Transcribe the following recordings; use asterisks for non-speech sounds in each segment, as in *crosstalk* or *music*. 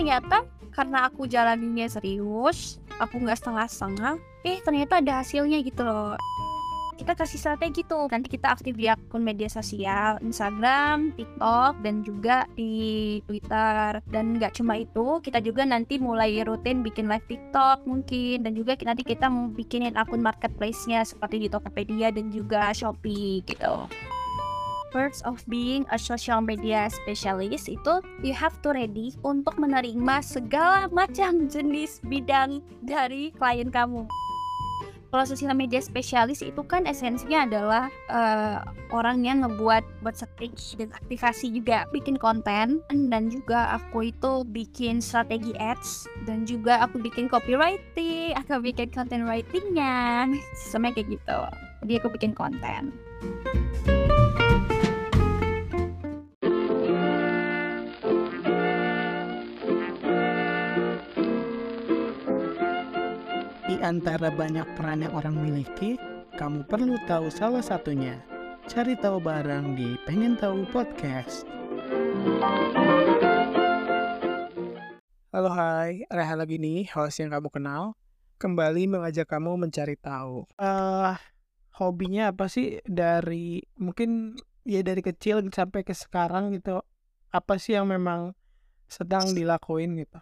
ternyata karena aku jalaninnya serius aku nggak setengah-setengah eh ternyata ada hasilnya gitu loh. Kita kasih strategi tuh nanti kita aktif di akun media sosial Instagram, TikTok dan juga di Twitter. Dan nggak cuma itu kita juga nanti mulai rutin bikin live TikTok mungkin dan juga nanti kita mau bikinin akun marketplace-nya seperti di Tokopedia dan juga Shopee gitu perks of being a social media specialist itu you have to ready untuk menerima segala macam jenis bidang dari klien kamu. Kalau sosial media spesialis itu kan esensinya adalah uh, orang yang ngebuat buat strategi dan aktivasi juga bikin konten dan juga aku itu bikin strategi ads dan juga aku bikin copywriting aku bikin content writingnya *laughs* sistemnya kayak gitu. Jadi aku bikin konten antara banyak peran yang orang miliki, kamu perlu tahu salah satunya. Cari tahu bareng di Pengen Tahu Podcast. Halo hai, Reha lagi nih, host yang kamu kenal. Kembali mengajak kamu mencari tahu. Uh, hobinya apa sih dari mungkin ya dari kecil sampai ke sekarang gitu. Apa sih yang memang sedang dilakuin gitu?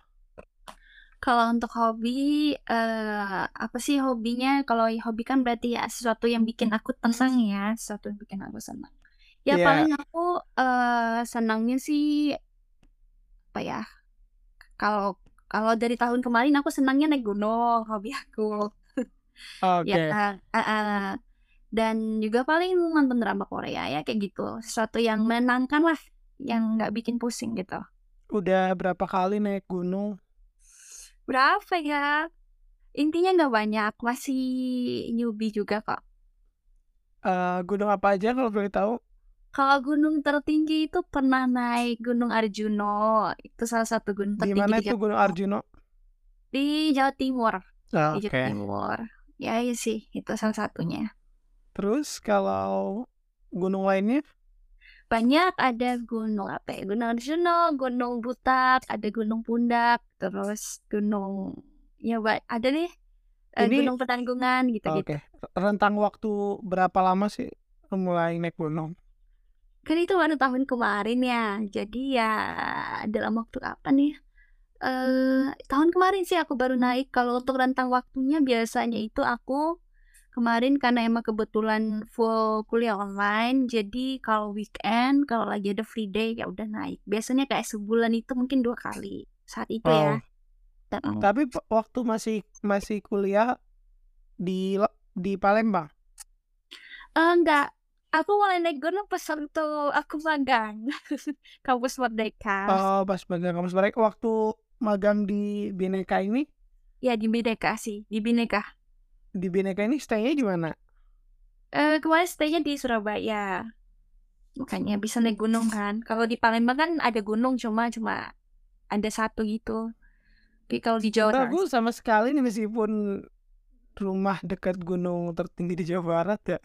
Kalau untuk hobi, uh, apa sih hobinya? Kalau hobi kan berarti ya sesuatu yang bikin aku tenang ya, sesuatu yang bikin aku senang. Ya yeah. paling aku uh, senangnya sih apa ya? Kalau kalau dari tahun kemarin aku senangnya naik gunung, hobi aku. *laughs* Oke. Okay. ya, uh, uh, dan juga paling nonton drama Korea ya kayak gitu. Sesuatu yang menenangkan lah, yang nggak bikin pusing gitu. Udah berapa kali naik gunung? Berapa ya? Intinya nggak banyak, masih newbie juga kok. Uh, gunung apa aja kalau boleh tahu? Kalau gunung tertinggi itu pernah naik Gunung Arjuno. Itu salah satu gunung tertinggi. Di mana itu Gunung Arjuno? Di Jawa Timur. Oh, di Jawa okay. Timur. Ya, iya sih, itu salah satunya. Terus kalau gunung lainnya? Banyak ada gunung apa ya? Gunung Arjuna gunung Butak ada gunung Pundak terus gunung ya ada nih eh, Ini, gunung Petanggungan gitu gitu okay. rentang waktu berapa lama sih mulai naik gunung? Kan itu baru tahun kemarin ya jadi ya dalam waktu apa nih? Uh, tahun kemarin sih aku baru naik. Kalau untuk rentang waktunya biasanya itu aku kemarin karena emang kebetulan full kuliah online jadi kalau weekend kalau lagi ada free day ya udah naik. Biasanya kayak sebulan itu mungkin dua kali saat itu ya. Dan, tapi waktu masih masih kuliah di di Palembang? Uh, enggak. Aku mulai naik gunung pas waktu aku magang. *laughs* Kampus Merdeka. Oh pas magang kampus Merdeka. Waktu magang di Bineka ini? Ya di Bineka sih. Di Bineka di Bineka ini stay-nya di mana? Eh, kemarin stay-nya di Surabaya. Makanya bisa naik gunung kan. Kalau di Palembang kan ada gunung cuma cuma ada satu gitu. Tapi kalau di Jawa Bagus sama sekali nih meskipun rumah dekat gunung tertinggi di Jawa Barat ya.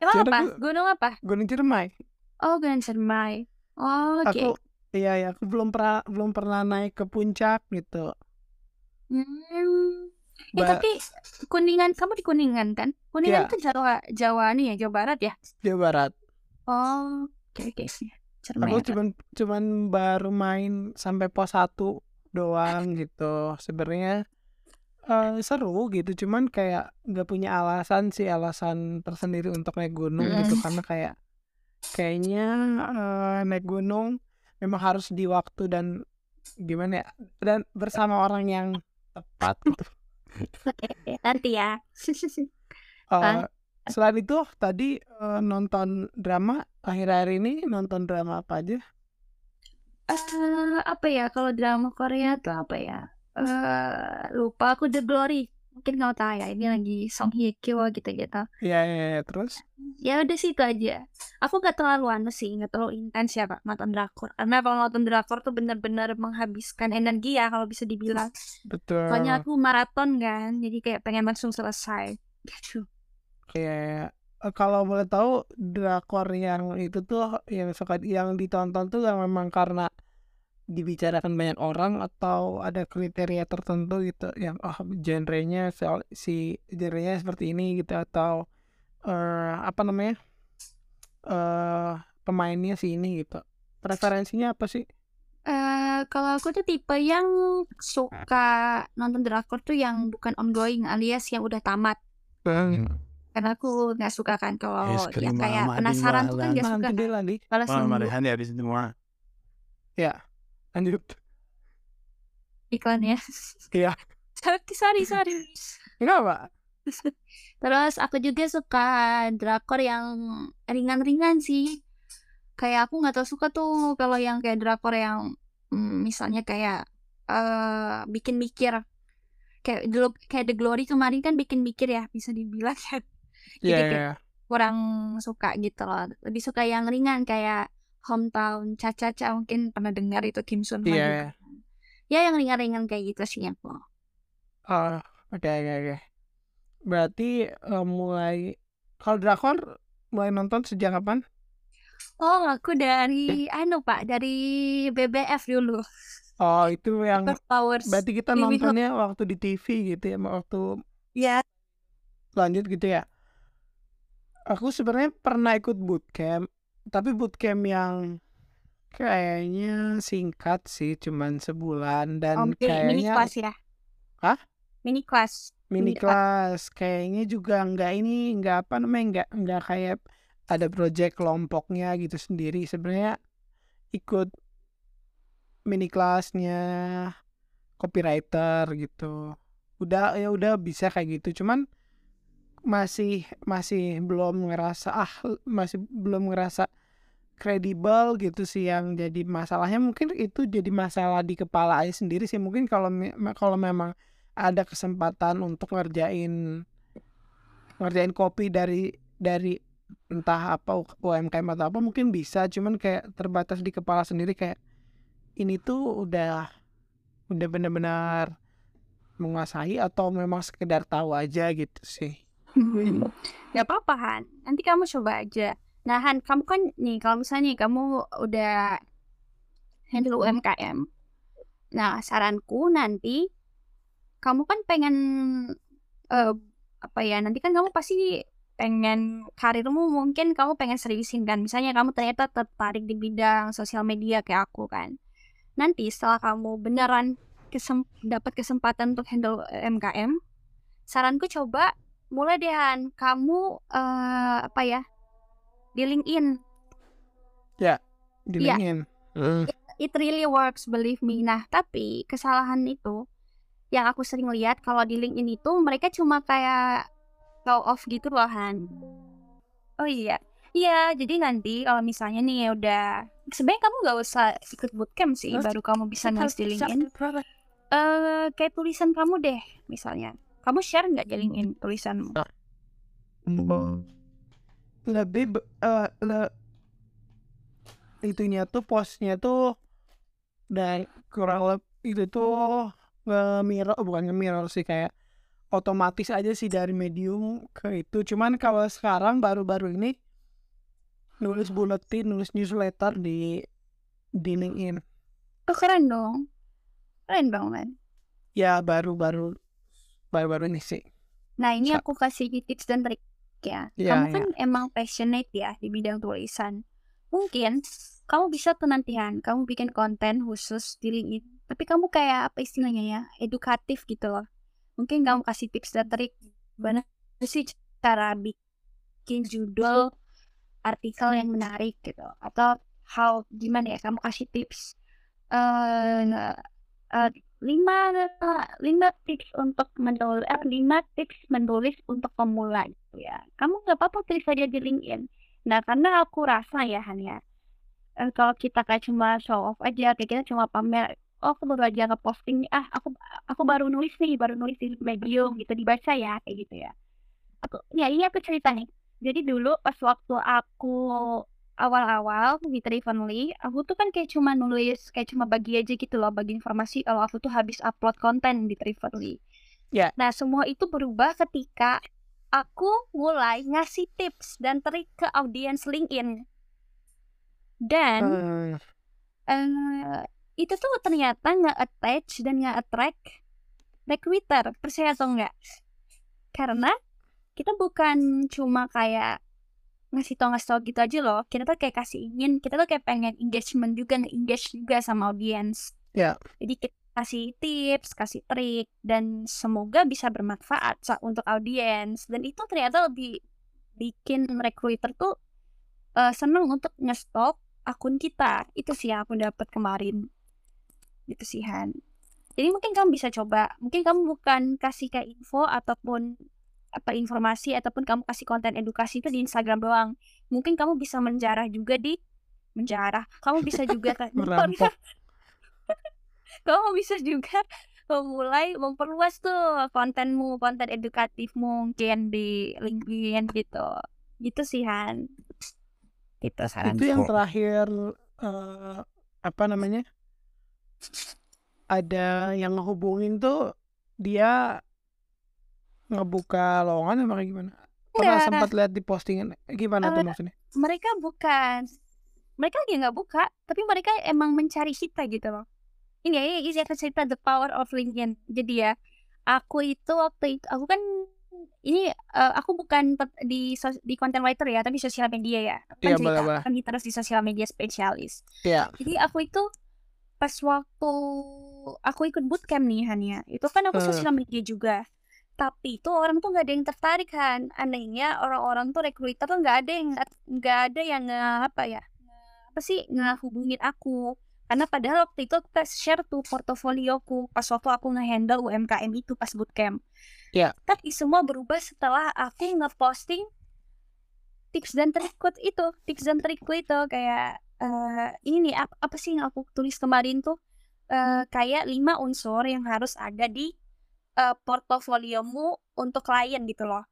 Emang apa? gunung apa? Gunung Ciremai. Oh, Gunung Ciremai. Oh, oke. Okay. Aku iya ya, aku belum pernah belum pernah naik ke puncak gitu. Hmm. Eh tapi Kuningan kamu di Kuningan kan? Kuningan itu iya. Jawa Jawa nih ya, Jawa Barat ya? Jawa Barat. Oh, oke okay, oke. Okay. Aku cuman cuman baru main sampai pos satu doang *laughs* gitu. Sebenarnya uh, seru gitu, cuman kayak nggak punya alasan sih alasan tersendiri untuk naik gunung mm. gitu karena *laughs* kayak kayaknya uh, naik gunung memang harus di waktu dan gimana ya dan bersama orang yang tepat gitu. Nanti ya. *laughs* uh, selain itu tadi uh, nonton drama akhir-akhir ini nonton drama apa aja? Uh, apa ya kalau drama Korea tuh apa ya? Uh, lupa aku The Glory mungkin nggak tahu ya ini lagi Song Hye Kyo gitu gitu Iya iya ya, terus? Ya udah sih itu aja. Aku nggak terlalu anu sih nggak terlalu intens ya pak nonton drakor. Karena kalau nonton drakor tuh bener-bener menghabiskan energi ya kalau bisa dibilang. Betul. soalnya aku maraton kan jadi kayak pengen langsung selesai gitu. Kayak eh, kalau boleh tahu drakor yang itu tuh yang suka yang ditonton tuh yang memang karena dibicarakan banyak orang atau ada kriteria tertentu gitu yang oh genrenya soal si genrenya seperti ini gitu atau eh apa namanya eh pemainnya si ini gitu. Preferensinya apa sih? Eh, kalau aku tuh tipe yang suka nonton drakor tuh yang bukan ongoing alias yang udah tamat. Karena aku nggak suka kan kalau Es yang kayak penasaran tuh kan nggak suka. Balas nunggu ya. Lanjut iklan ya. *laughs* Iya. Sorry, sorry, sorry. enggak apa Terus aku juga suka drakor yang ringan-ringan sih. Kayak aku nggak tau suka tuh kalau yang kayak drakor yang mm, misalnya kayak eh bikin mikir. Kayak dulu kayak The Glory kemarin kan bikin mikir ya, bisa dibilang kan. Iya, Jadi iya, kayak iya. kurang suka gitu loh. Lebih suka yang ringan kayak Hometown Caca-Caca mungkin pernah dengar itu Kim Sun Ho Iya, juga. iya. Ya yang ringan-ringan kayak gitu sih aku. Oh, oke oke oke. Berarti eh, mulai kalau drakor mulai nonton sejak kapan? Oh, aku dari anu Pak, dari BBF dulu. Oh, itu yang Powers. berarti kita Hope. nontonnya waktu di TV gitu ya, waktu Ya, lanjut gitu ya. Aku sebenarnya pernah ikut bootcamp, tapi bootcamp yang kayaknya singkat sih, cuman sebulan dan oh, mini, mini kayaknya kelas ya. Hah? Mini kelas. mini mini kelas kayaknya juga nggak ini nggak apa namanya nggak nggak kayak ada project kelompoknya gitu sendiri sebenarnya ikut mini kelasnya copywriter gitu udah ya udah bisa kayak gitu cuman masih masih belum ngerasa ah masih belum ngerasa kredibel gitu sih yang jadi masalahnya mungkin itu jadi masalah di kepala aja sendiri sih mungkin kalau kalau memang ada kesempatan untuk ngerjain ngerjain kopi dari dari entah apa UMKM atau apa mungkin bisa cuman kayak terbatas di kepala sendiri kayak ini tuh udah udah benar-benar menguasai atau memang sekedar tahu aja gitu sih *laughs* Gak apa-apa Han. Nanti kamu coba aja. Nah Han, kamu kan nih kalau misalnya nih kamu udah handle UMKM. Nah saranku nanti kamu kan pengen eh, apa ya? Nanti kan kamu pasti pengen karirmu mungkin kamu pengen seriusin kan. Misalnya kamu ternyata tertarik di bidang sosial media kayak aku kan. Nanti setelah kamu beneran kesem dapat kesempatan untuk handle UMKM, saranku coba mulai deh Han, kamu eh, apa ya di LinkedIn. Di Iya. LinkedIn. It really works believe me. Nah tapi kesalahan itu yang aku sering lihat kalau di LinkedIn itu mereka cuma kayak show off gitu loh Han. Oh iya. Iya jadi nanti kalau misalnya nih ya udah sebenarnya kamu nggak usah ikut bootcamp sih baru kamu bisa nulis di LinkedIn. eh kayak tulisan kamu deh misalnya. Kamu share nggak di LinkedIn tulisanmu lebih eh, le- itunya tuh postnya tuh dan kurang lebih itu tuh nge-mirror bukan nge-mirror sih kayak otomatis aja sih dari medium ke itu. Cuman kalau sekarang baru-baru ini nulis bulletin nulis newsletter di di LinkedIn. Oh keren dong. Keren banget ya baru-baru baru-baru ini sih. Nah, ini aku kasih tips dan trik ya. Iya, kamu kan emang passionate ya di bidang tulisan. Mungkin kamu bisa tuh nantian, kamu bikin konten khusus di LinkedIn. Tapi kamu kayak apa istilahnya ya, edukatif gitu loh. Mungkin kamu kasih tips dan trik gimana sih cara bikin judul artikel yang menarik gitu. Atau how gimana ya, kamu kasih tips eh eh, lima lima tips untuk menulis eh, lima tips menulis untuk pemula gitu ya. Kamu nggak apa-apa tulis aja di LinkedIn. Nah karena aku rasa ya Han ya eh, kalau kita kayak cuma show off aja kayak kita cuma pamer oh aku baru aja ngeposting ah aku aku baru nulis nih baru nulis di medium gitu dibaca ya kayak gitu ya. Aku ya ini aku cerita nih. Jadi dulu pas waktu aku awal-awal di Trivenly, aku tuh kan kayak cuma nulis, kayak cuma bagi aja gitu loh, bagi informasi kalau aku tuh habis upload konten di Trivenly. Ya. Nah, semua itu berubah ketika aku mulai ngasih tips dan trik ke audiens LinkedIn. Dan Eh, eh, itu tuh ternyata nggak attach dan nggak attract recruiter percaya atau enggak karena kita bukan cuma kayak ngasih tau ngasih tau gitu aja loh. Kita tuh kayak kasih ingin kita tuh kayak pengen engagement juga engage juga sama audiens Ya. jadi kita kasih tips kasih trik dan semoga bisa bermanfaat untuk audiens dan itu ternyata lebih bikin recruiter tuh eh, seneng untuk ngestok akun kita. Itu sih yang aku dapat kemarin. Gitu sih Han. Jadi mungkin kamu bisa coba. Mungkin kamu bukan kasih kayak info ataupun apa informasi ataupun kamu kasih konten edukasi itu di Instagram doang mungkin kamu bisa menjarah juga di menjarah kamu bisa juga *laughs* kan Merampok. *laughs* kamu bisa juga memulai memperluas tuh kontenmu konten edukatifmu mungkin di LinkedIn gitu gitu sih Han gitu saran Itu yang terakhir eh, apa namanya? Ada yang ngehubungin tuh dia ngebuka lowongan apa gimana? Pernah sempat lihat di postingan? Gimana tuh Eh, maksudnya? mereka bukan. Mereka lagi nggak buka tapi mereka emang mencari kita gitu loh. Ini ya ini saya akan cerita the power of LinkedIn. Jadi ya aku itu waktu itu aku kan ini eh, aku bukan di sos- di content writer ya tapi sosial media ya. Kan Iya, cerita boleh, kan terus di sosial media spesialis. Iya. jadi aku itu pas waktu aku ikut bootcamp nih Hania. Itu kan aku Eh. sosial media juga tapi itu orang tuh nggak ada yang tertarik kan. Anehnya orang-orang tuh recruiter tuh nggak ada yang nggak ada yang nge, apa ya apa sih ngehubungin aku. Karena padahal waktu itu aku share tuh portofolioku pas waktu aku ngehandle UMKM itu pas bootcamp. Iya. tapi semua berubah setelah aku ngeposting tips dan trikku itu tips dan trikku itu. Kayak eh ini nih ap- apa sih yang aku tulis kemarin tuh? Eh kayak lima unsur yang harus ada di eh, portofoliomu untuk klien gitu loh.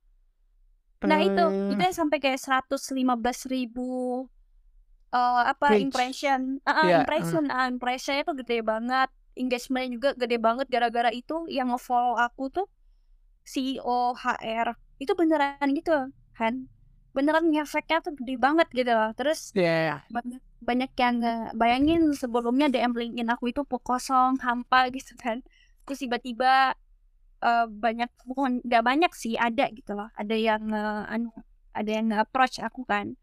Nah itu. Eh, itu yang sampai kayak 115 ribu eh, apa Reach. impression, Ah, ah, Iya, impression, ah, impressionnya tuh gede banget, engagementnya juga gede banget gara-gara itu yang nge-follow aku tuh CEO HR itu beneran gitu kan, beneran ngefeknya tuh gede banget gitu loh. Terus Iya, iya. banyak banyak yang bayangin sebelumnya DM LinkedIn aku itu kosong hampa gitu kan. Terus tiba-tiba eh, banyak bukan nggak banyak sih ada gitu loh. Ada yang nge- anu ada yang approach aku kan.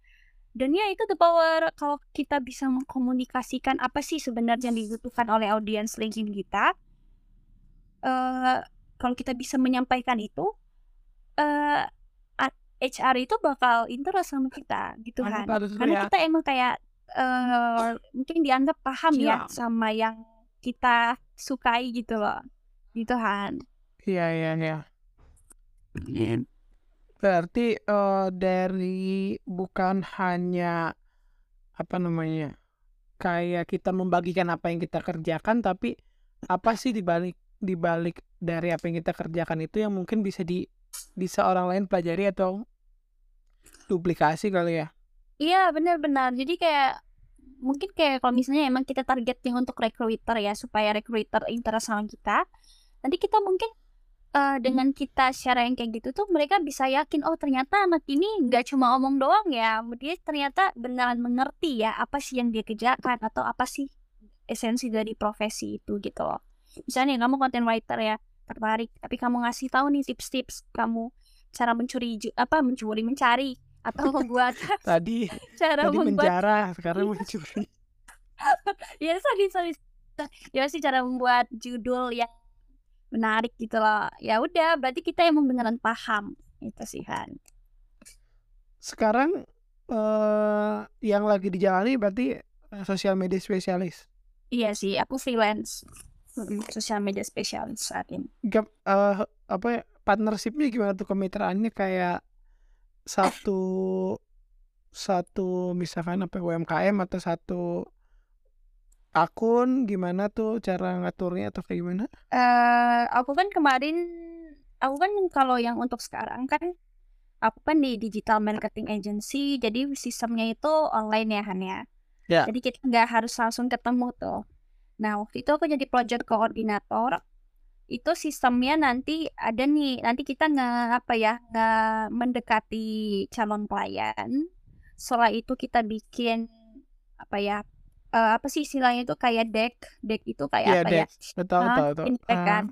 Dan ya itu the power kalau kita bisa mengkomunikasikan apa sih sebenarnya yang dibutuhkan oleh audiens LinkedIn kita eh kalau kita bisa menyampaikan itu eh a- HR itu bakal interest sama kita gitu kan. Mantap harus karena ya. kita emang kayak eh mungkin dianggap paham ya Siap. sama yang kita sukai gitu loh. Gitu kan Iya, iya, iya. Berarti eh, dari bukan hanya apa namanya kayak kita membagikan apa yang kita kerjakan, tapi apa sih dibalik dibalik dari apa yang kita kerjakan itu yang mungkin bisa di bisa orang lain pelajari atau duplikasi kali ya? iya benar-benar jadi kayak mungkin kayak kalau misalnya emang kita targetnya untuk recruiter ya supaya recruiter interest sama kita nanti kita mungkin eh, dengan kita share yang kayak gitu tuh mereka bisa yakin oh ternyata anak ini nggak cuma omong doang ya dia ternyata beneran mengerti ya apa sih yang dia kerjakan atau apa sih esensi dari profesi itu gitu loh. Misalnya kamu content writer ya tertarik tapi kamu ngasih tahu nih tips-tips kamu cara mencuri apa mencuri mencari atau *laughs* membuat Tadi *laughs* cara tadi membuat menjarah, sekarang mencuri. *laughs* ya sorry sorry. Ya sih cara membuat judul yang menarik gitu loh. Ya udah berarti kita emang beneran paham. Itu sih Han. Sekarang eh yang lagi dijalani berarti eh, sosial media spesialis. iya sih aku freelance. Sosial media spesialis saat ini. Gap, eh, apa ya partnershipnya gimana tuh kemitraannya? Kayak satu satu misalkan apa UMKM atau satu akun gimana tuh cara ngaturnya atau kayak gimana? eh aku kan kemarin aku kan kalau yang untuk sekarang kan aku kan di digital marketing agency jadi sistemnya itu online ya Han ya Ya. jadi kita nggak harus langsung ketemu tuh nah waktu itu aku jadi project koordinator itu sistemnya nanti ada nih nanti kita nggak apa ya nggak mendekati calon klien setelah itu kita bikin apa ya eh, apa sih istilahnya itu kayak deck deck itu kayak Iya, apa deck. ya Betul, Hah? betul, betul. Deck Ah, kan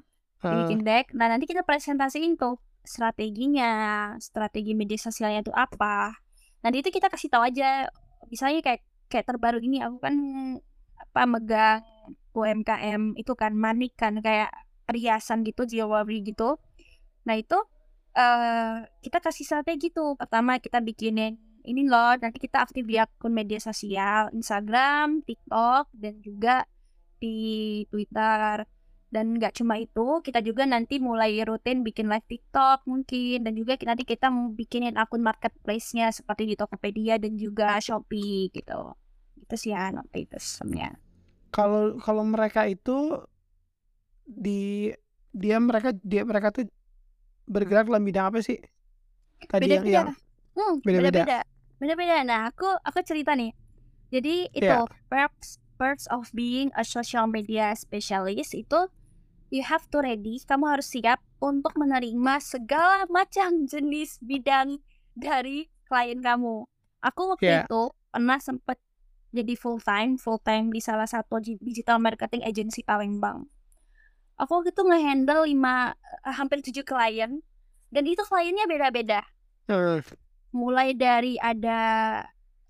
ah. bikin deck nah nanti kita presentasiin tuh strateginya strategi media sosialnya itu apa nanti itu kita kasih tahu aja misalnya kayak kayak terbaru ini aku kan apa megang UMKM itu kan manik kan kayak perhiasan gitu jewelry gitu nah itu eh kita kasih strategi tuh pertama kita bikinin ini loh nanti kita aktif di akun media sosial Instagram TikTok dan juga di Twitter. Dan nggak cuma itu kita juga nanti mulai rutin bikin live TikTok mungkin. Dan juga nanti kita mau bikinin akun marketplace-nya seperti di Tokopedia dan juga Shopee gitu. Itu sih ya nanti itu sistemnya Kalau kalau mereka itu di dia mereka dia mereka tuh bergerak dalam bidang apa sih? Tadi yang yang beda-beda. hmm, beda-beda. Beda-beda. Nah aku aku cerita nih. Jadi itu Iya. perks perks of being a social media specialist itu you have to ready kamu harus siap untuk menerima segala macam jenis bidang dari klien kamu. Aku waktu Iya. itu pernah sempet jadi full time full time di salah satu di- digital marketing agency Palembang. Aku waktu itu ngehandle lima eh, hampir tujuh klien dan itu kliennya beda-beda mulai dari ada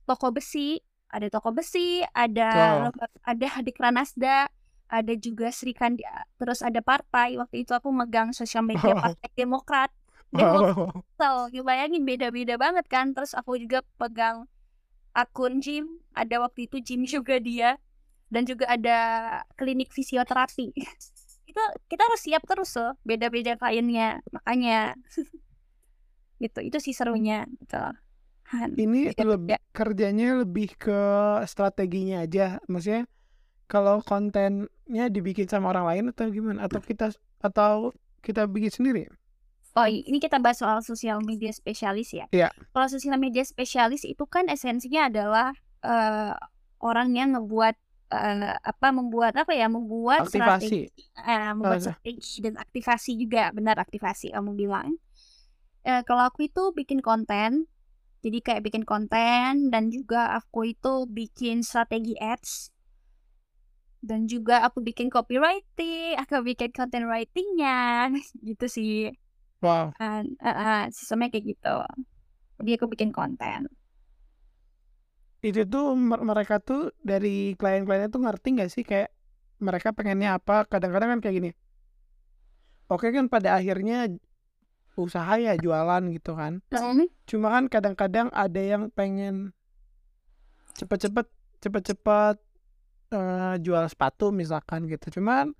toko besi, ada toko besi, ada lembaga- ada Hadikran Nasda, ada juga Sri Kandi, terus ada partai. Waktu itu aku megang sosial media. Partai Demokrat. Demokrat, *laughs* Wow. you bayangin beda-beda banget kan. Terus aku juga pegang akun gym, ada waktu itu gym *laughs* juga dia, dan juga ada klinik fisioterapi. *laughs* itu kita harus siap terus loh, beda-beda kliennya. Makanya gitu, itu sih serunya gitu. Han. Ini Beda-beda. lebih kerjanya lebih ke strateginya aja. Maksudnya kalau kontennya dibikin sama orang lain atau gimana? Atau kita atau kita bikin sendiri? Oh, ini kita bahas soal sosial media spesialis ya. Iya. Kalau sosial media spesialis itu kan esensinya adalah eh, orang yang membuat eh, apa membuat apa ya membuat Aktivasi. strategi, eh, membuat Oh, strategi dan aktivasi juga benar aktivasi kamu bilang. Eh, kalau aku itu bikin konten, jadi kayak bikin konten dan juga aku itu bikin strategi ads dan juga aku bikin copywriting, aku bikin content writingnya *laughs* gitu sih Wow. kan uh, uh, sistemnya kayak gitu jadi aku bikin konten Itu tuh mer- mereka tuh dari klien-kliennya tuh ngerti nggak sih kayak mereka pengennya apa? Kadang-kadang kan kayak gini. Oke kan pada akhirnya usaha ya jualan gitu kan. Cuma kan kadang-kadang ada yang pengen cepet-cepet cepet-cepet eh, jual sepatu misalkan gitu. Cuman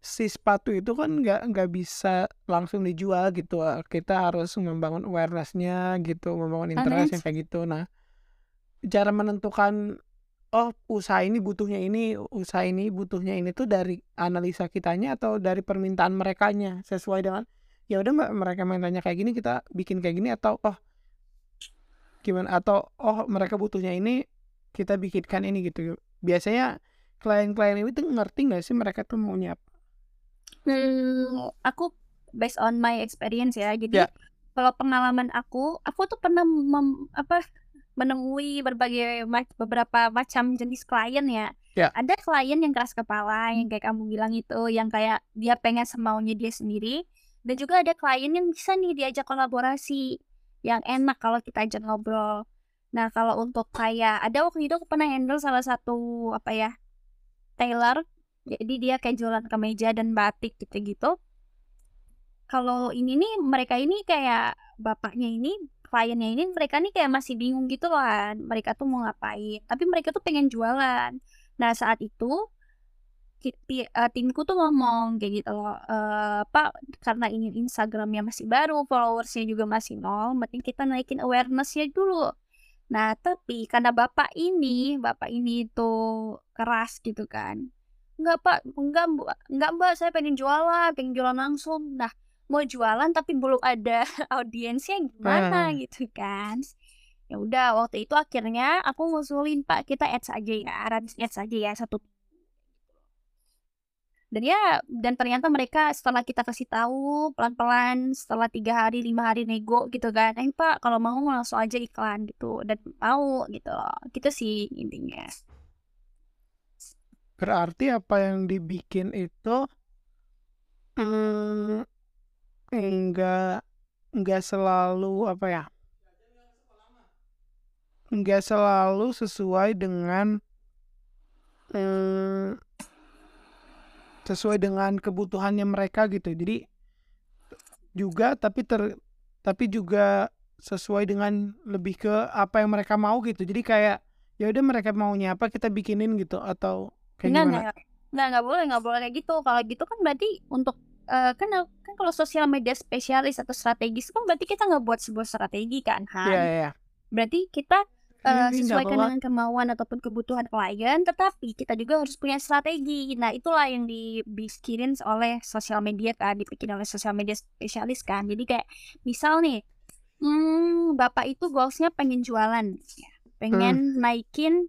si sepatu itu kan nggak nggak bisa langsung dijual gitu. Kita harus membangun awarenessnya gitu, membangun interest yang kayak gitu. Nah, cara menentukan oh usaha ini butuhnya ini, usaha ini butuhnya ini tuh dari analisa kitanya atau dari permintaan merekanya sesuai dengan ya udah mereka mintanya kayak gini kita bikin kayak gini atau oh gimana? Atau oh mereka butuhnya ini kita bikinkan ini gitu. Biasanya klien-klien ini tuh ngerti nggak sih mereka tuh maunya apa? Hmm, aku based on my experience ya. Jadi Ya. kalau pengalaman aku aku tuh pernah mem- apa menemui berbagai beberapa macam jenis klien ya. Ya. ada klien yang keras kepala yang kayak kamu bilang itu yang kayak dia pengen semaunya dia sendiri dan juga ada klien yang bisa nih diajak kolaborasi yang enak kalau kita ajak ngobrol. Nah kalau untuk kayak ada waktu itu aku pernah handle salah satu apa ya tailor. Jadi dia kayak jualan kemeja dan batik gitu-gitu. Kalau ini nih mereka ini kayak bapaknya ini kliennya ini mereka nih kayak masih bingung gitu kan. Mereka tuh mau ngapain? Tapi mereka tuh pengen jualan. Nah saat itu eh, timku tuh ngomong kayak gitu loh eh pak karena ini Instagramnya masih baru followersnya juga masih nol mending kita naikin awarenessnya dulu nah tapi karena bapak ini bapak ini tuh keras gitu kan Enggak pak, enggak mbak, enggak mbak, saya pengen jualan, pengen jualan langsung. Nah, mau jualan tapi belum ada *laughs* audiensnya gimana Ah. gitu kan. Ya udah, waktu itu akhirnya aku ngusulin pak, kita ads aja ya, ads aja ya satu. Dan ya, dan ternyata mereka setelah kita kasih tahu pelan-pelan, setelah tiga hari, lima hari nego gitu kan, eh pak, kalau mau langsung aja iklan gitu, dan mau gitu loh, gitu sih intinya. Berarti apa yang dibikin itu mmm, enggak enggak selalu apa ya? Enggak selalu sesuai dengan eee sesuai dengan kebutuhannya mereka gitu. Jadi juga tapi ter tapi juga sesuai dengan lebih ke apa yang mereka mau gitu. Jadi kayak ya udah mereka maunya apa kita bikinin gitu atau kayak Enggak gimana? enggak enggak boleh enggak boleh kayak gitu. Kalau gitu kan berarti untuk eee, kan kan kalau sosial media spesialis atau strategis kan berarti kita ngebuat sebuah strategi kan, Iya Han. iya iya. Berarti kita nggak sesuaikan dengan kemauan ataupun kebutuhan klien, tetapi kita juga harus punya strategi. Nah, itulah yang dibikinin oleh sosial media kan, dibikin oleh sosial media spesialis kan. Jadi kayak misal nih, mmm, Bapak itu goals-nya pengen jualan, ya, Hmm. pengen naikin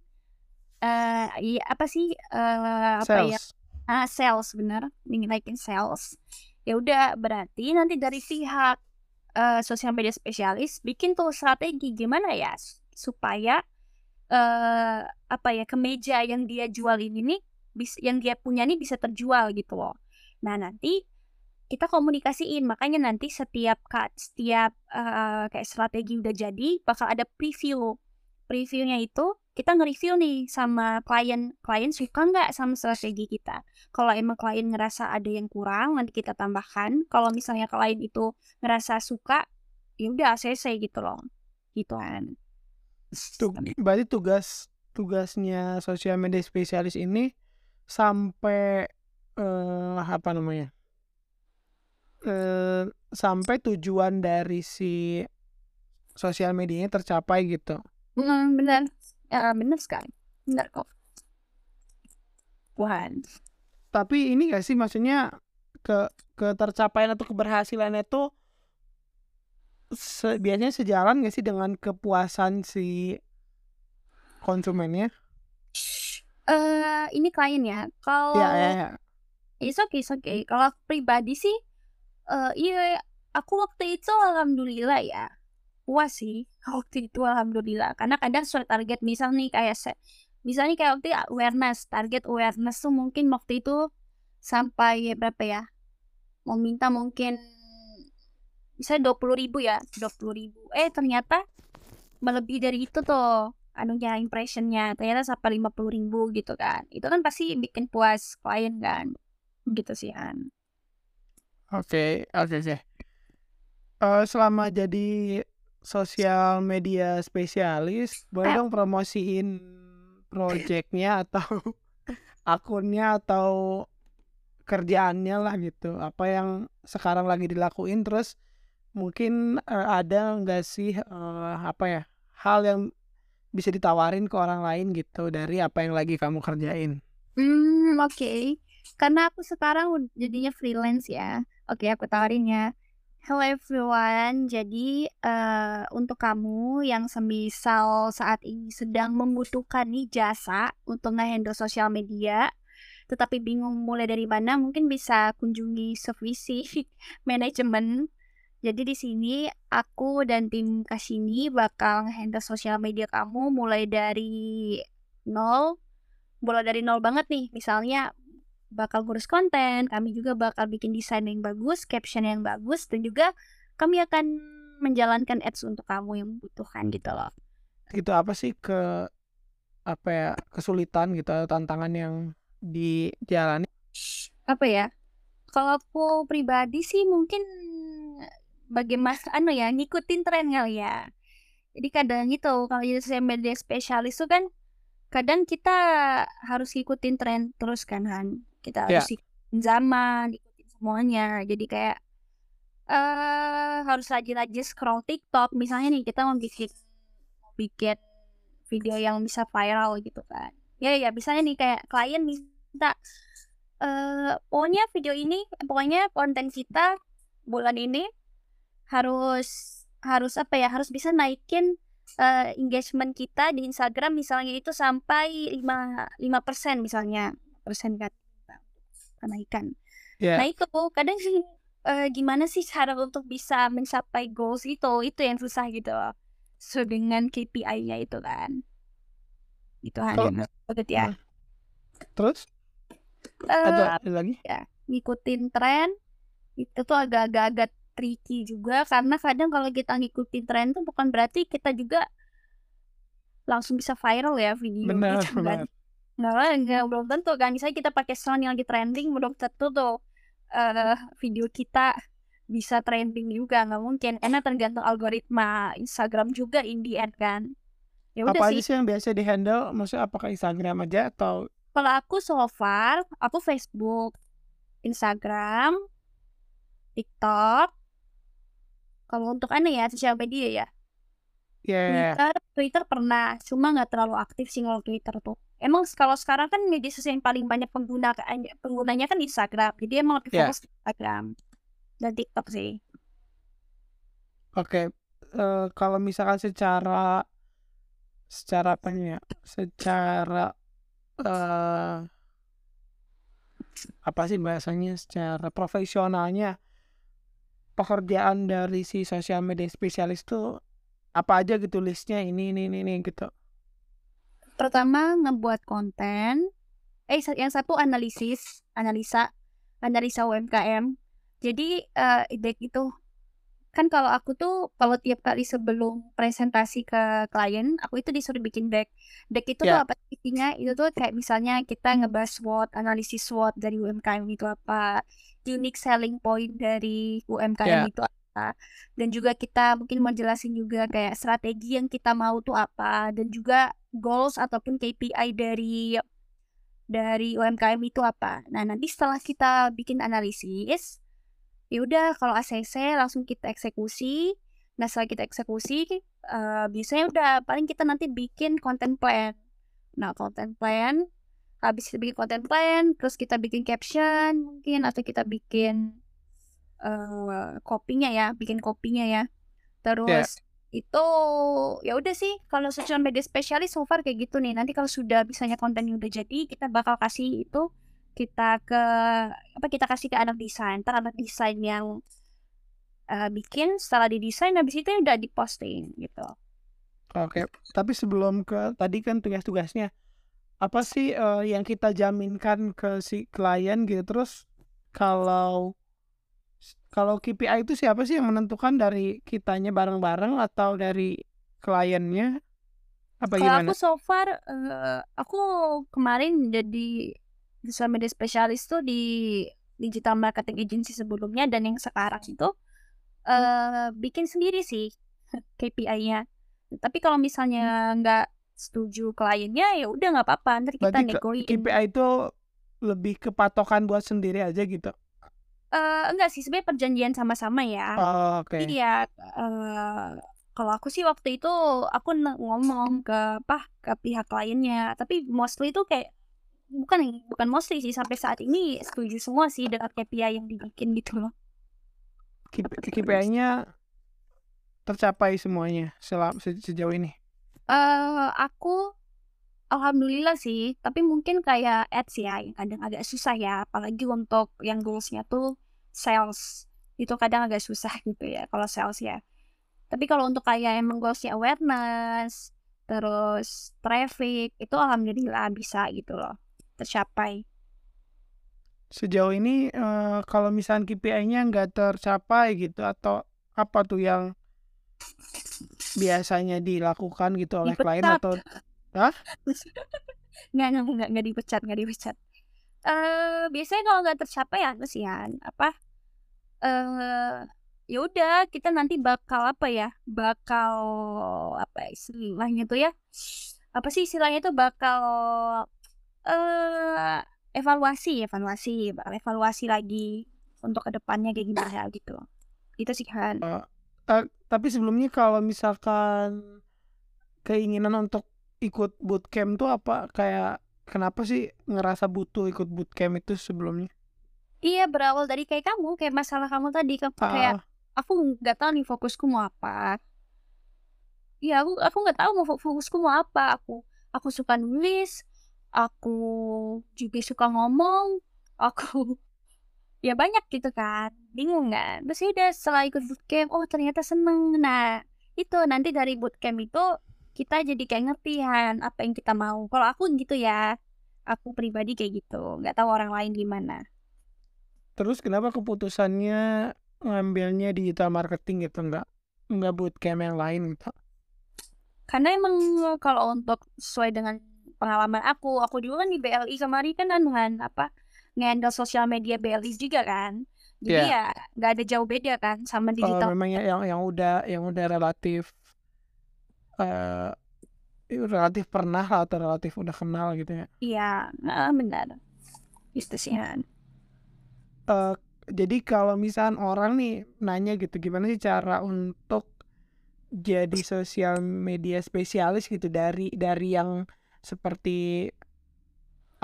eee, iya apa sih, eee, apa ya ah, sales bener, ingin naikin sales. Ya udah berarti nanti dari pihak eee, sosial media spesialis bikin tuh strategi gimana ya supaya eee, apa ya, kemeja yang dia jual ini nih bis yang dia punya nih bisa terjual gitu loh. Nah, nanti kita komunikasiin, makanya nanti setiap ka setiap eee, kayak strategi udah jadi bakal ada preview. Preview-nya itu kita nge-review nih sama klien, klien suka nggak sama strategi kita. Kalau emang klien ngerasa ada yang kurang nanti kita tambahkan, kalau misalnya klien itu ngerasa suka, ya udah ACC gitu loh, gitu kan. Tug berarti tugas tugasnya sosial media spesialis ini sampai eee, apa namanya eee, sampai tujuan dari si sosial medianya tercapai gitu? Mhm, bener, heeh, bener sekali, bener kok. Wan. Tapi ini nggak sih maksudnya ke ketercapaian atau keberhasilannya tuh se biasanya sejalan nggak sih dengan kepuasan si konsumennya? Eee, ini klien ya, Iya iya kalau iya. it's okay it's okay. Kalau pribadi sih, eee, iya aku waktu itu alhamdulillah ya, puas sih waktu itu alhamdulillah. Karena kadang sesuai target misal nih kayak se misalnya kayak waktu awareness, target awareness tuh mungkin waktu itu sampai berapa ya, mau minta mungkin misalnya 20.000 ya, 20.000, eh ternyata melebihi dari itu tuh anunya impression-nya, ternyata sampai 50.000 gitu kan. Itu kan pasti bikin puas klien kan, gitu sih, Han. Oke oke oke. Eee, selama jadi sosial media spesialis, boleh dong promosiin project-nya atau *laughs* akunnya atau kerjaannya lah gitu, apa yang sekarang lagi dilakuin, terus mungkin, eee, ada nggak sih, eee, apa ya, hal yang bisa ditawarin ke orang lain gitu dari apa yang lagi kamu kerjain? Mmm, oke. Karena aku sekarang jadinya freelance ya. Oke, aku tawarin ya. Hello everyone, jadi, eee, untuk kamu yang semisal saat ini sedang membutuhkan nih jasa untuk nge-handle sosial media, tetapi bingung mulai dari mana, mungkin bisa kunjungi Sevisi *laughs* Manajemen. Jadi di sini aku dan tim Kasini bakal nge-handle sosial media kamu mulai dari nol, mulai dari nol banget nih, misalnya bakal ngurus konten, kami juga bakal bikin desain yang bagus, caption yang bagus, dan juga kami akan menjalankan ads untuk kamu yang membutuhkan gitu loh. Itu apa sih ke apa ya, kesulitan gitu atau tantangan yang dijalani? Apa ya, kalau aku pribadi sih mungkin bagaimana anu ya, ngikutin tren kali ya. Jadi kadang gitu, kalau jadi sosial media spesialis tuh kan kadang kita harus ngikutin tren terus kan, Han. Kita Iya. harus ikutin zaman, ikutin semuanya. Jadi kayak eee, harus rajin-rajin scroll TikTok, misalnya nih kita mau bikin mau bikin video yang bisa viral gitu kan. Ya ya misalnya nih kayak klien minta, eee, pokoknya video ini pokoknya konten kita bulan ini harus harus apa ya, harus bisa naikin, eee, engagement kita di Instagram misalnya itu sampai lima 5% misalnya, persen kan kenaikan. Nah Iya. itu kadang sih, eee, gimana sih cara untuk bisa mencapai goals itu, itu yang susah gitu loh. Sesuai dengan KPI-nya itu kan. Gitu Han, Kalau menurut ya. Mmm. Terus? Eh ada lagi? ya ngikutin tren itu tuh agak-agak agak tricky juga karena kadang kalau kita ngikutin tren tuh bukan berarti kita juga langsung bisa viral ya video Benar, gitu kan. benar. Nggak, nggak belum tentu kan. Misalnya kita pakai sound yang lagi trending belum tentu tuh eh video kita bisa trending juga nggak mungkin karena tergantung algoritma Instagram juga in the end kan. Ya udah Apa sih. aja sih yang biasa di-handle? Maksudnya apakah Instagram aja atau Kalau aku so far, aku Facebook, Instagram, TikTok. Kalau untuk aneh ya, sosial media ya. ya Twitter, Twitter pernah, cuma nggak terlalu aktif sih kalau Twitter tuh. Emang kalau sekarang kan media sosial yang paling banyak pengguna penggunanya kan Instagram. Jadi emang lebih Ya. fokus Instagram dan TikTok sih. Oke, eh, kalau misalkan secara secara apa ya? Secara eh apa sih bahasanya? Secara profesionalnya pekerjaan dari si sosial media spesialis tuh apa aja gitu listnya ini ini ini, ini gitu. Pertama ngebuat konten, eh yang satu analisis, analisa, analisa UMKM. Jadi eh baik itu kan kalau aku tuh kalau tiap kali sebelum presentasi ke klien, aku itu disuruh bikin deck. Deck itu tuh Ya. apa isinya? Itu tuh kayak misalnya kita ngebahas SWOT, analisis SWOT dari UMKM itu apa, unique selling point dari UMKM Ya. itu apa, dan juga kita mungkin mau jelasin juga kayak strategi yang kita mau tuh apa, dan juga goals ataupun KPI dari dari UMKM itu apa. Nah, nanti setelah kita bikin analisis, ya udah kalau ACC langsung kita eksekusi. Nah, setelah kita eksekusi, eh, biasanya udah paling kita nanti bikin content plan. Nah, content plan, habis kita bikin content plan, terus kita bikin caption mungkin atau kita bikin eh kopinya ya, bikin kopinya ya. Terus itu ya udah sih kalau social media spesialis so far kayak gitu nih. Nanti kalau sudah misalnya kontennya udah jadi, kita bakal kasih itu kita ke apa kita kasih ke anak desain. Ntar anak desain yang eh, bikin setelah didesain habis itu udah diposting gitu. Oke, tapi sebelum ke tadi kan tugas-tugasnya apa sih eh, yang kita jaminkan ke si klien gitu terus kalau kalau KPI itu siapa sih yang menentukan dari kitanya bareng-bareng atau dari kliennya apa Kalau gimana? aku so far eh, aku kemarin jadi social media spesialis tuh di digital marketing agency sebelumnya dan yang sekarang itu eh bikin sendiri sih *laughs* KPI-nya. Tapi kalau misalnya nggak setuju kliennya ya udah nggak apa-apa, ntar kita Berarti negoin. KPI itu lebih ke patokan buat sendiri aja gitu. Eh enggak sih sebenarnya perjanjian sama-sama ya. Oh, oke. Iya, eh kalau aku sih waktu itu aku ngomong ke apa ke pihak kliennya, tapi mostly itu kayak bukan bukan mostly sih sampai saat ini setuju semua sih dengan KPI yang dibikin gitu loh. KPI-nya tercapai semuanya selama sejauh ini. Eh aku alhamdulillah sih, tapi mungkin kayak ads ya yang kadang agak susah ya, apalagi untuk yang goalsnya tuh sales itu kadang agak susah gitu ya kalau sales ya. Tapi kalau untuk kayak emang goalsnya awareness, terus traffic itu alhamdulillah bisa gitu loh tercapai. Sejauh ini eh, kalau misalnya KPI-nya nggak tercapai gitu atau apa tuh yang biasanya dilakukan gitu oleh klien Dipecat. atau *laughs* nggak nggak nggak nggak dipecat nggak dipecat. Eh biasanya kalau nggak tercapai ya sih ya apa? Eh ya udah kita nanti bakal apa ya? Bakal apa istilahnya tuh ya? Apa sih istilahnya tuh bakal eh evaluasi evaluasi bakal evaluasi lagi untuk ke depannya kayak gimana gitu. Itu sih kan. Eh, tapi sebelumnya kalau misalkan keinginan untuk ikut bootcamp tuh apa kayak kenapa sih ngerasa butuh ikut bootcamp itu sebelumnya? Iya berawal dari kayak kamu kayak masalah kamu tadi kayak Ah, aku nggak tahu nih fokusku mau apa. Iya aku aku nggak tahu mau fo- fokusku mau apa. Aku aku suka nulis, aku juga suka ngomong, aku *laughs* ya banyak gitu kan, bingung kan. Terus ya udah setelah ikut bootcamp, oh ternyata seneng. Nah itu nanti dari bootcamp itu kita jadi kayak ngerti kan apa yang kita mau. Kalau aku gitu ya. aku pribadi kayak gitu nggak tahu orang lain gimana Terus kenapa keputusannya ngambilnya digital marketing gitu nggak nggak bootcamp yang lain gitu? karena emang kalau untuk sesuai dengan pengalaman aku aku juga kan di BLI kemarin kan anuhan apa ngehandle sosial media BLI juga kan jadi Iya. ya nggak ada jauh beda kan sama digital memang ya- yang yang udah yang udah relatif eh relatif pernah lah atau relatif udah kenal gitu ya. iya nah, benar itu sih Han. Eh, jadi kalau misalnya orang nih nanya gitu gimana sih cara untuk jadi sosial media spesialis gitu dari dari yang seperti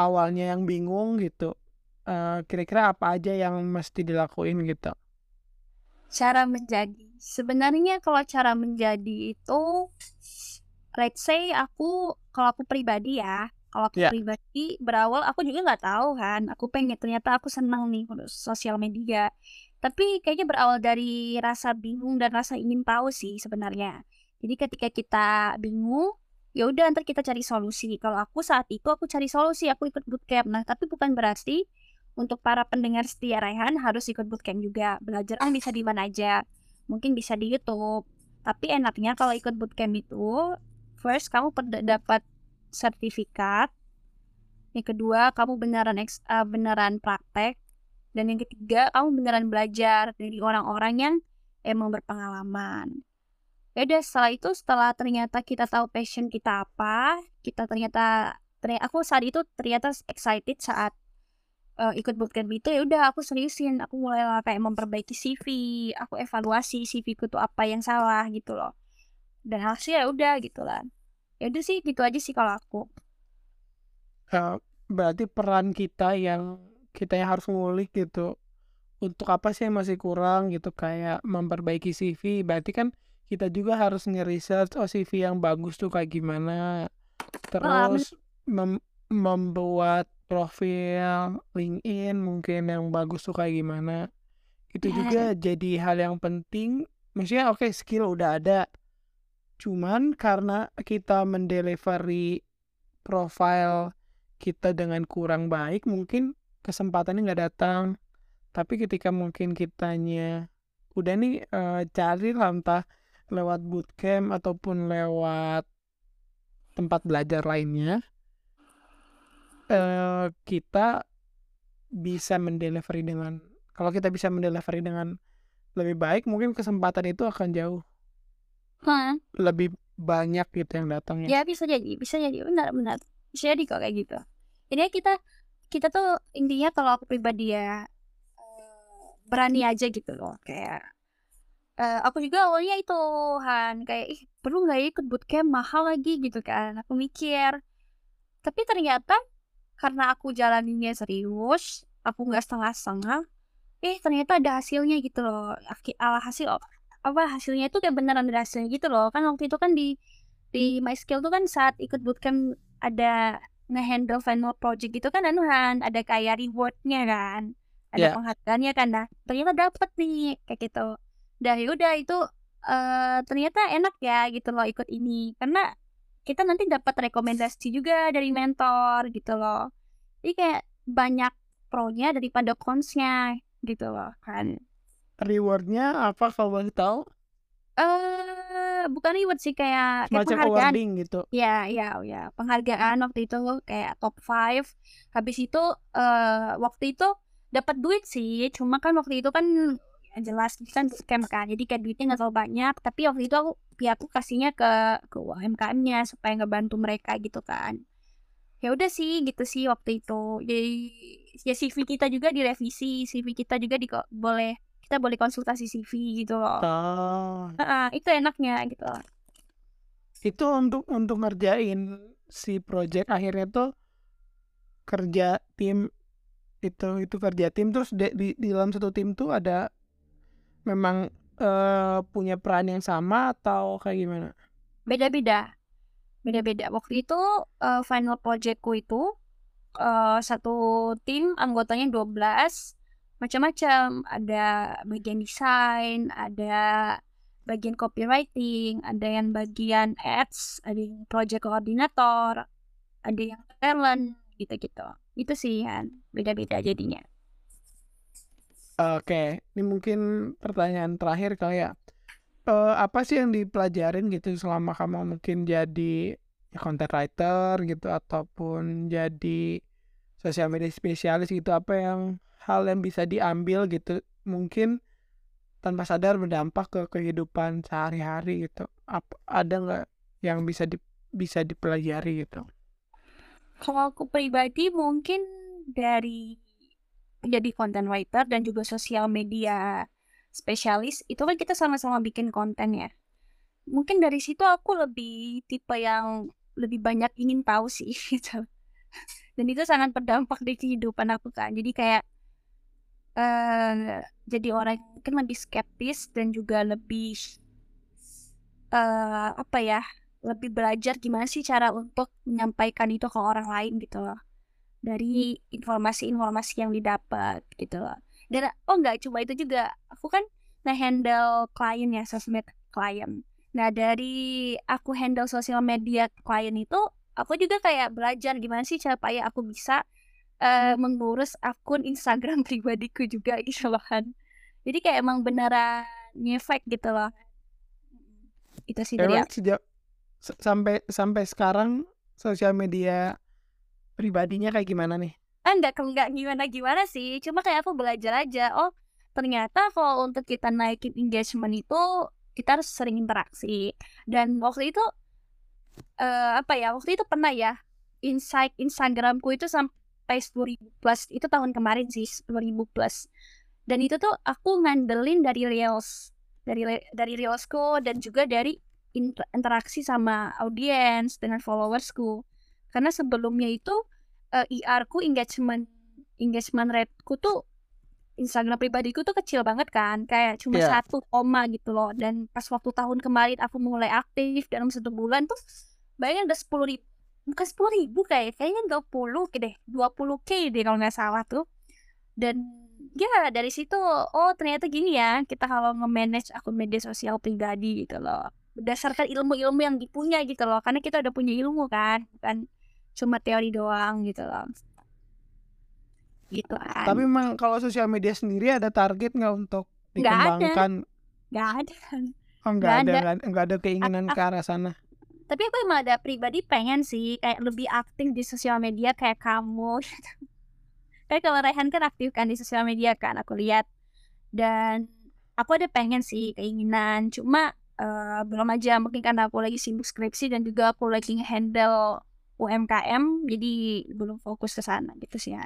awalnya yang bingung gitu Eh, kira-kira apa aja yang mesti dilakuin gitu? Cara menjadi. Sebenarnya kalau cara menjadi itu let's say aku kalau aku pribadi ya kalau aku Ya. pribadi berawal aku juga nggak tahu kan. Aku pengen ternyata aku senang nih untuk sosial media. Tapi kayaknya berawal dari rasa bingung dan rasa ingin tahu sih sebenarnya. Jadi ketika kita bingung ya udah ntar kita cari solusi kalau aku saat itu aku cari solusi aku ikut bootcamp nah tapi bukan berarti untuk para pendengar setia Raihan harus ikut bootcamp juga. Belajar kan bisa di mana aja. Mungkin bisa di YouTube. Tapi enaknya kalau ikut bootcamp itu, first kamu dapat sertifikat. Yang kedua, kamu beneran eks- eh, beneran praktek. Dan yang ketiga, kamu beneran belajar dari orang-orang yang emang berpengalaman. Ya udah setelah itu setelah ternyata kita tahu passion kita apa, kita ternyata ternyata aku saat itu ternyata excited saat eh, ikut bootcamp itu ya udah aku seriusin aku mulai lah kayak memperbaiki CV aku evaluasi CV ku tuh apa yang salah gitu loh. Dan hasilnya ya udah gitu lah. Ya udah sih gitu aja sih kalau aku. Eh, berarti peran kita yang kita yang harus ngulik gitu untuk apa sih yang masih kurang gitu kayak memperbaiki CV berarti kan kita juga harus nge-research oh CV yang bagus tuh kayak gimana? Terus mem- membuat profil LinkedIn mungkin yang bagus tuh kayak gimana. Itu Ya. juga jadi hal yang penting. Maksudnya oke skill udah ada. Cuman karena kita mendelivery profile kita dengan kurang baik mungkin kesempatannya nggak datang. Tapi ketika mungkin kitanya udah nih eh, cari lah entah lewat bootcamp ataupun lewat tempat belajar lainnya eh kita bisa mendelivery dengan kalau kita bisa mendelivery dengan lebih baik mungkin kesempatan itu akan jauh Hah? lebih banyak gitu yang datangnya ya bisa jadi bisa jadi. Benar benar. Bisa jadi kok kayak gitu. Ini kita kita tuh intinya kalau aku pribadi ya eh, berani aja gitu loh. Kayak eh, aku juga awalnya itu Han kayak ih perlu nggak ya ikut bootcamp? Mahal lagi gitu kan. Aku mikir. Tapi ternyata karena aku jalaninnya serius aku nggak setengah-setengah eh ternyata ada hasilnya gitu loh. Ala hasil apa hasilnya itu kayak beneran ada hasilnya gitu loh. Kan waktu itu kan di di my skill tuh kan saat ikut bootcamp ada ngehandle final project gitu kan anuhan ada kayak rewardnya kan ada Ya. penghargaannya kan. Nah ternyata dapet nih kayak gitu dan udah itu eh ternyata enak ya gitu loh ikut ini karena kita nanti dapat rekomendasi juga dari mentor gitu loh jadi kayak banyak pro-nya daripada cons-nya gitu loh kan rewardnya apa kalau boleh tahu eh bukan reward sih kayak kayak macam penghargaan gitu Ya, ya, ya. Penghargaan waktu itu kayak top 5. Habis itu eh waktu itu dapat duit sih. Cuma kan waktu itu kan ya jelas ini kan scam kan. Jadi kayak duitnya nggak terlalu banyak. Tapi waktu itu aku pihakku kasihnya ke ke UMKM-nya supaya ngebantu mereka gitu kan. Ya udah sih gitu sih waktu itu. Jadi ya CV kita juga direvisi, CV kita juga di boleh kita boleh konsultasi CV gitu loh. oh Heeh, itu enaknya gitu. itu untuk untuk ngerjain si project akhirnya tuh kerja tim itu itu kerja tim terus de- di, di dalam satu tim tuh ada memang eh, punya peran yang sama atau kayak gimana? Beda-beda. Beda-beda. Waktu itu eh, final projectku itu eh, satu tim anggotanya 12 macam-macam. Ada bagian desain ada bagian copywriting ada yang bagian ads ada yang project coordinator ada yang talent gitu-gitu. Itu sih kan beda-beda jadinya Oke, ini mungkin pertanyaan terakhir kali ya. Eh, apa sih yang dipelajarin gitu selama kamu mungkin jadi content writer gitu ataupun jadi sosial media spesialis gitu apa yang hal yang bisa diambil gitu mungkin tanpa sadar berdampak ke kehidupan sehari-hari gitu. Apa ada nggak yang bisa di, bisa dipelajari gitu? Kalau aku pribadi mungkin dari jadi content writer dan juga sosial media spesialis itu kan kita sama-sama bikin konten ya. Mungkin dari situ aku lebih tipe yang lebih banyak ingin tahu sih *laughs* gitu. Dan itu sangat berdampak di kehidupan aku kan. Jadi kayak uh, jadi orang mungkin lebih skeptis dan juga lebih uh, apa ya lebih belajar gimana sih cara untuk menyampaikan itu ke orang lain gitu loh dari informasi-informasi yang didapat gitu loh. Dan oh enggak cuma itu juga, aku kan nge-handle klien ya, sosmed klien. Nah, dari aku handle sosial media klien itu, aku juga kayak belajar gimana sih supaya aku bisa uh, mengurus akun Instagram *laughs* pribadiku juga gitu loh kan. Jadi kayak emang beneran ngefek gitu loh. Itu sih dari sejak sampai sampai sekarang sosial media pribadinya kayak gimana nih? Enggak enggak gimana-gimana sih, cuma kayak aku belajar aja. Oh, ternyata kalau untuk kita naikin engagement itu kita harus sering interaksi. Dan waktu itu uh, apa ya? Waktu itu pernah ya insight Instagramku itu sampai 10.000 plus. Itu tahun kemarin sih 10.000 plus. Dan itu tuh aku ngandelin dari reels, dari dari reelsku dan juga dari interaksi sama audiens dengan followersku karena sebelumnya itu uh, eh, IR ku engagement engagement rate-ku tuh Instagram pribadiku tuh kecil banget kan kayak cuma yeah. satu koma gitu loh dan pas waktu tahun kemarin aku mulai aktif dalam satu bulan tuh bayangin udah sepuluh ribu bukan sepuluh ribu kayak kayaknya dua puluh deh dua puluh k deh kalau nggak salah tuh dan ya dari situ oh ternyata gini ya kita kalau nge-manage akun media sosial pribadi gitu loh berdasarkan ilmu-ilmu yang dipunya gitu loh karena kita udah punya ilmu kan kan cuma teori doang gitu loh. Gitu kan. Tapi memang kalau sosial media sendiri ada target nggak untuk dikembangkan? Nggak ada. Oh nggak ada nggak ada, ada keinginan ke arah sana? Tapi aku emang ada pribadi pengen sih kayak lebih aktif di sosial media kayak kamu *laughs* gitu. kayak kalau Rehan kan aktif kan di sosial media kan aku lihat. Dan aku ada pengen sih keinginan cuma uh, belum aja mungkin karena aku lagi sibuk skripsi dan juga aku lagi handle UMKM jadi belum fokus ke sana gitu sih ya.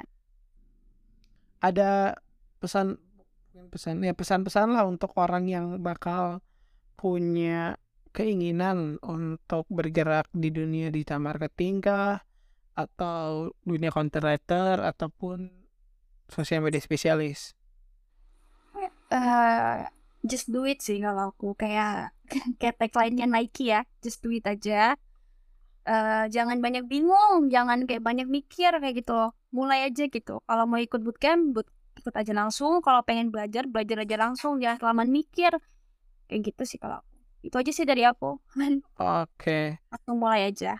Ada pesan pesan ya pesan-pesan lah untuk orang yang bakal punya keinginan untuk bergerak di dunia digital marketing kah atau dunia content writer ataupun sosial media spesialis? Uh, just do it sih kalau aku kayak *laughs* kayak tagline-nya Nike ya, just do it aja uh, jangan banyak bingung, jangan kayak banyak mikir kayak gitu loh. Mulai aja gitu. Kalau mau ikut bootcamp, boot, ikut aja langsung. Kalau pengen belajar, belajar aja langsung. Jangan kelamaan mikir. Kayak gitu sih kalau Itu aja sih dari aku. *laughs* Oke. Okay. Langsung mulai aja.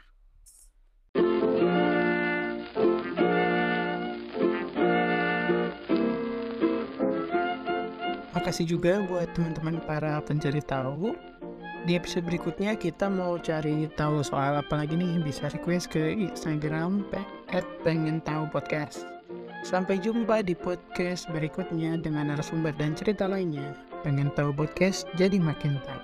Makasih juga buat teman-teman para pencari tahu di episode berikutnya kita mau cari tahu soal apa lagi nih bisa request ke Instagram at pengen tahu podcast. Sampai jumpa di podcast berikutnya dengan narasumber dan cerita lainnya. Pengen tahu podcast jadi makin tahu.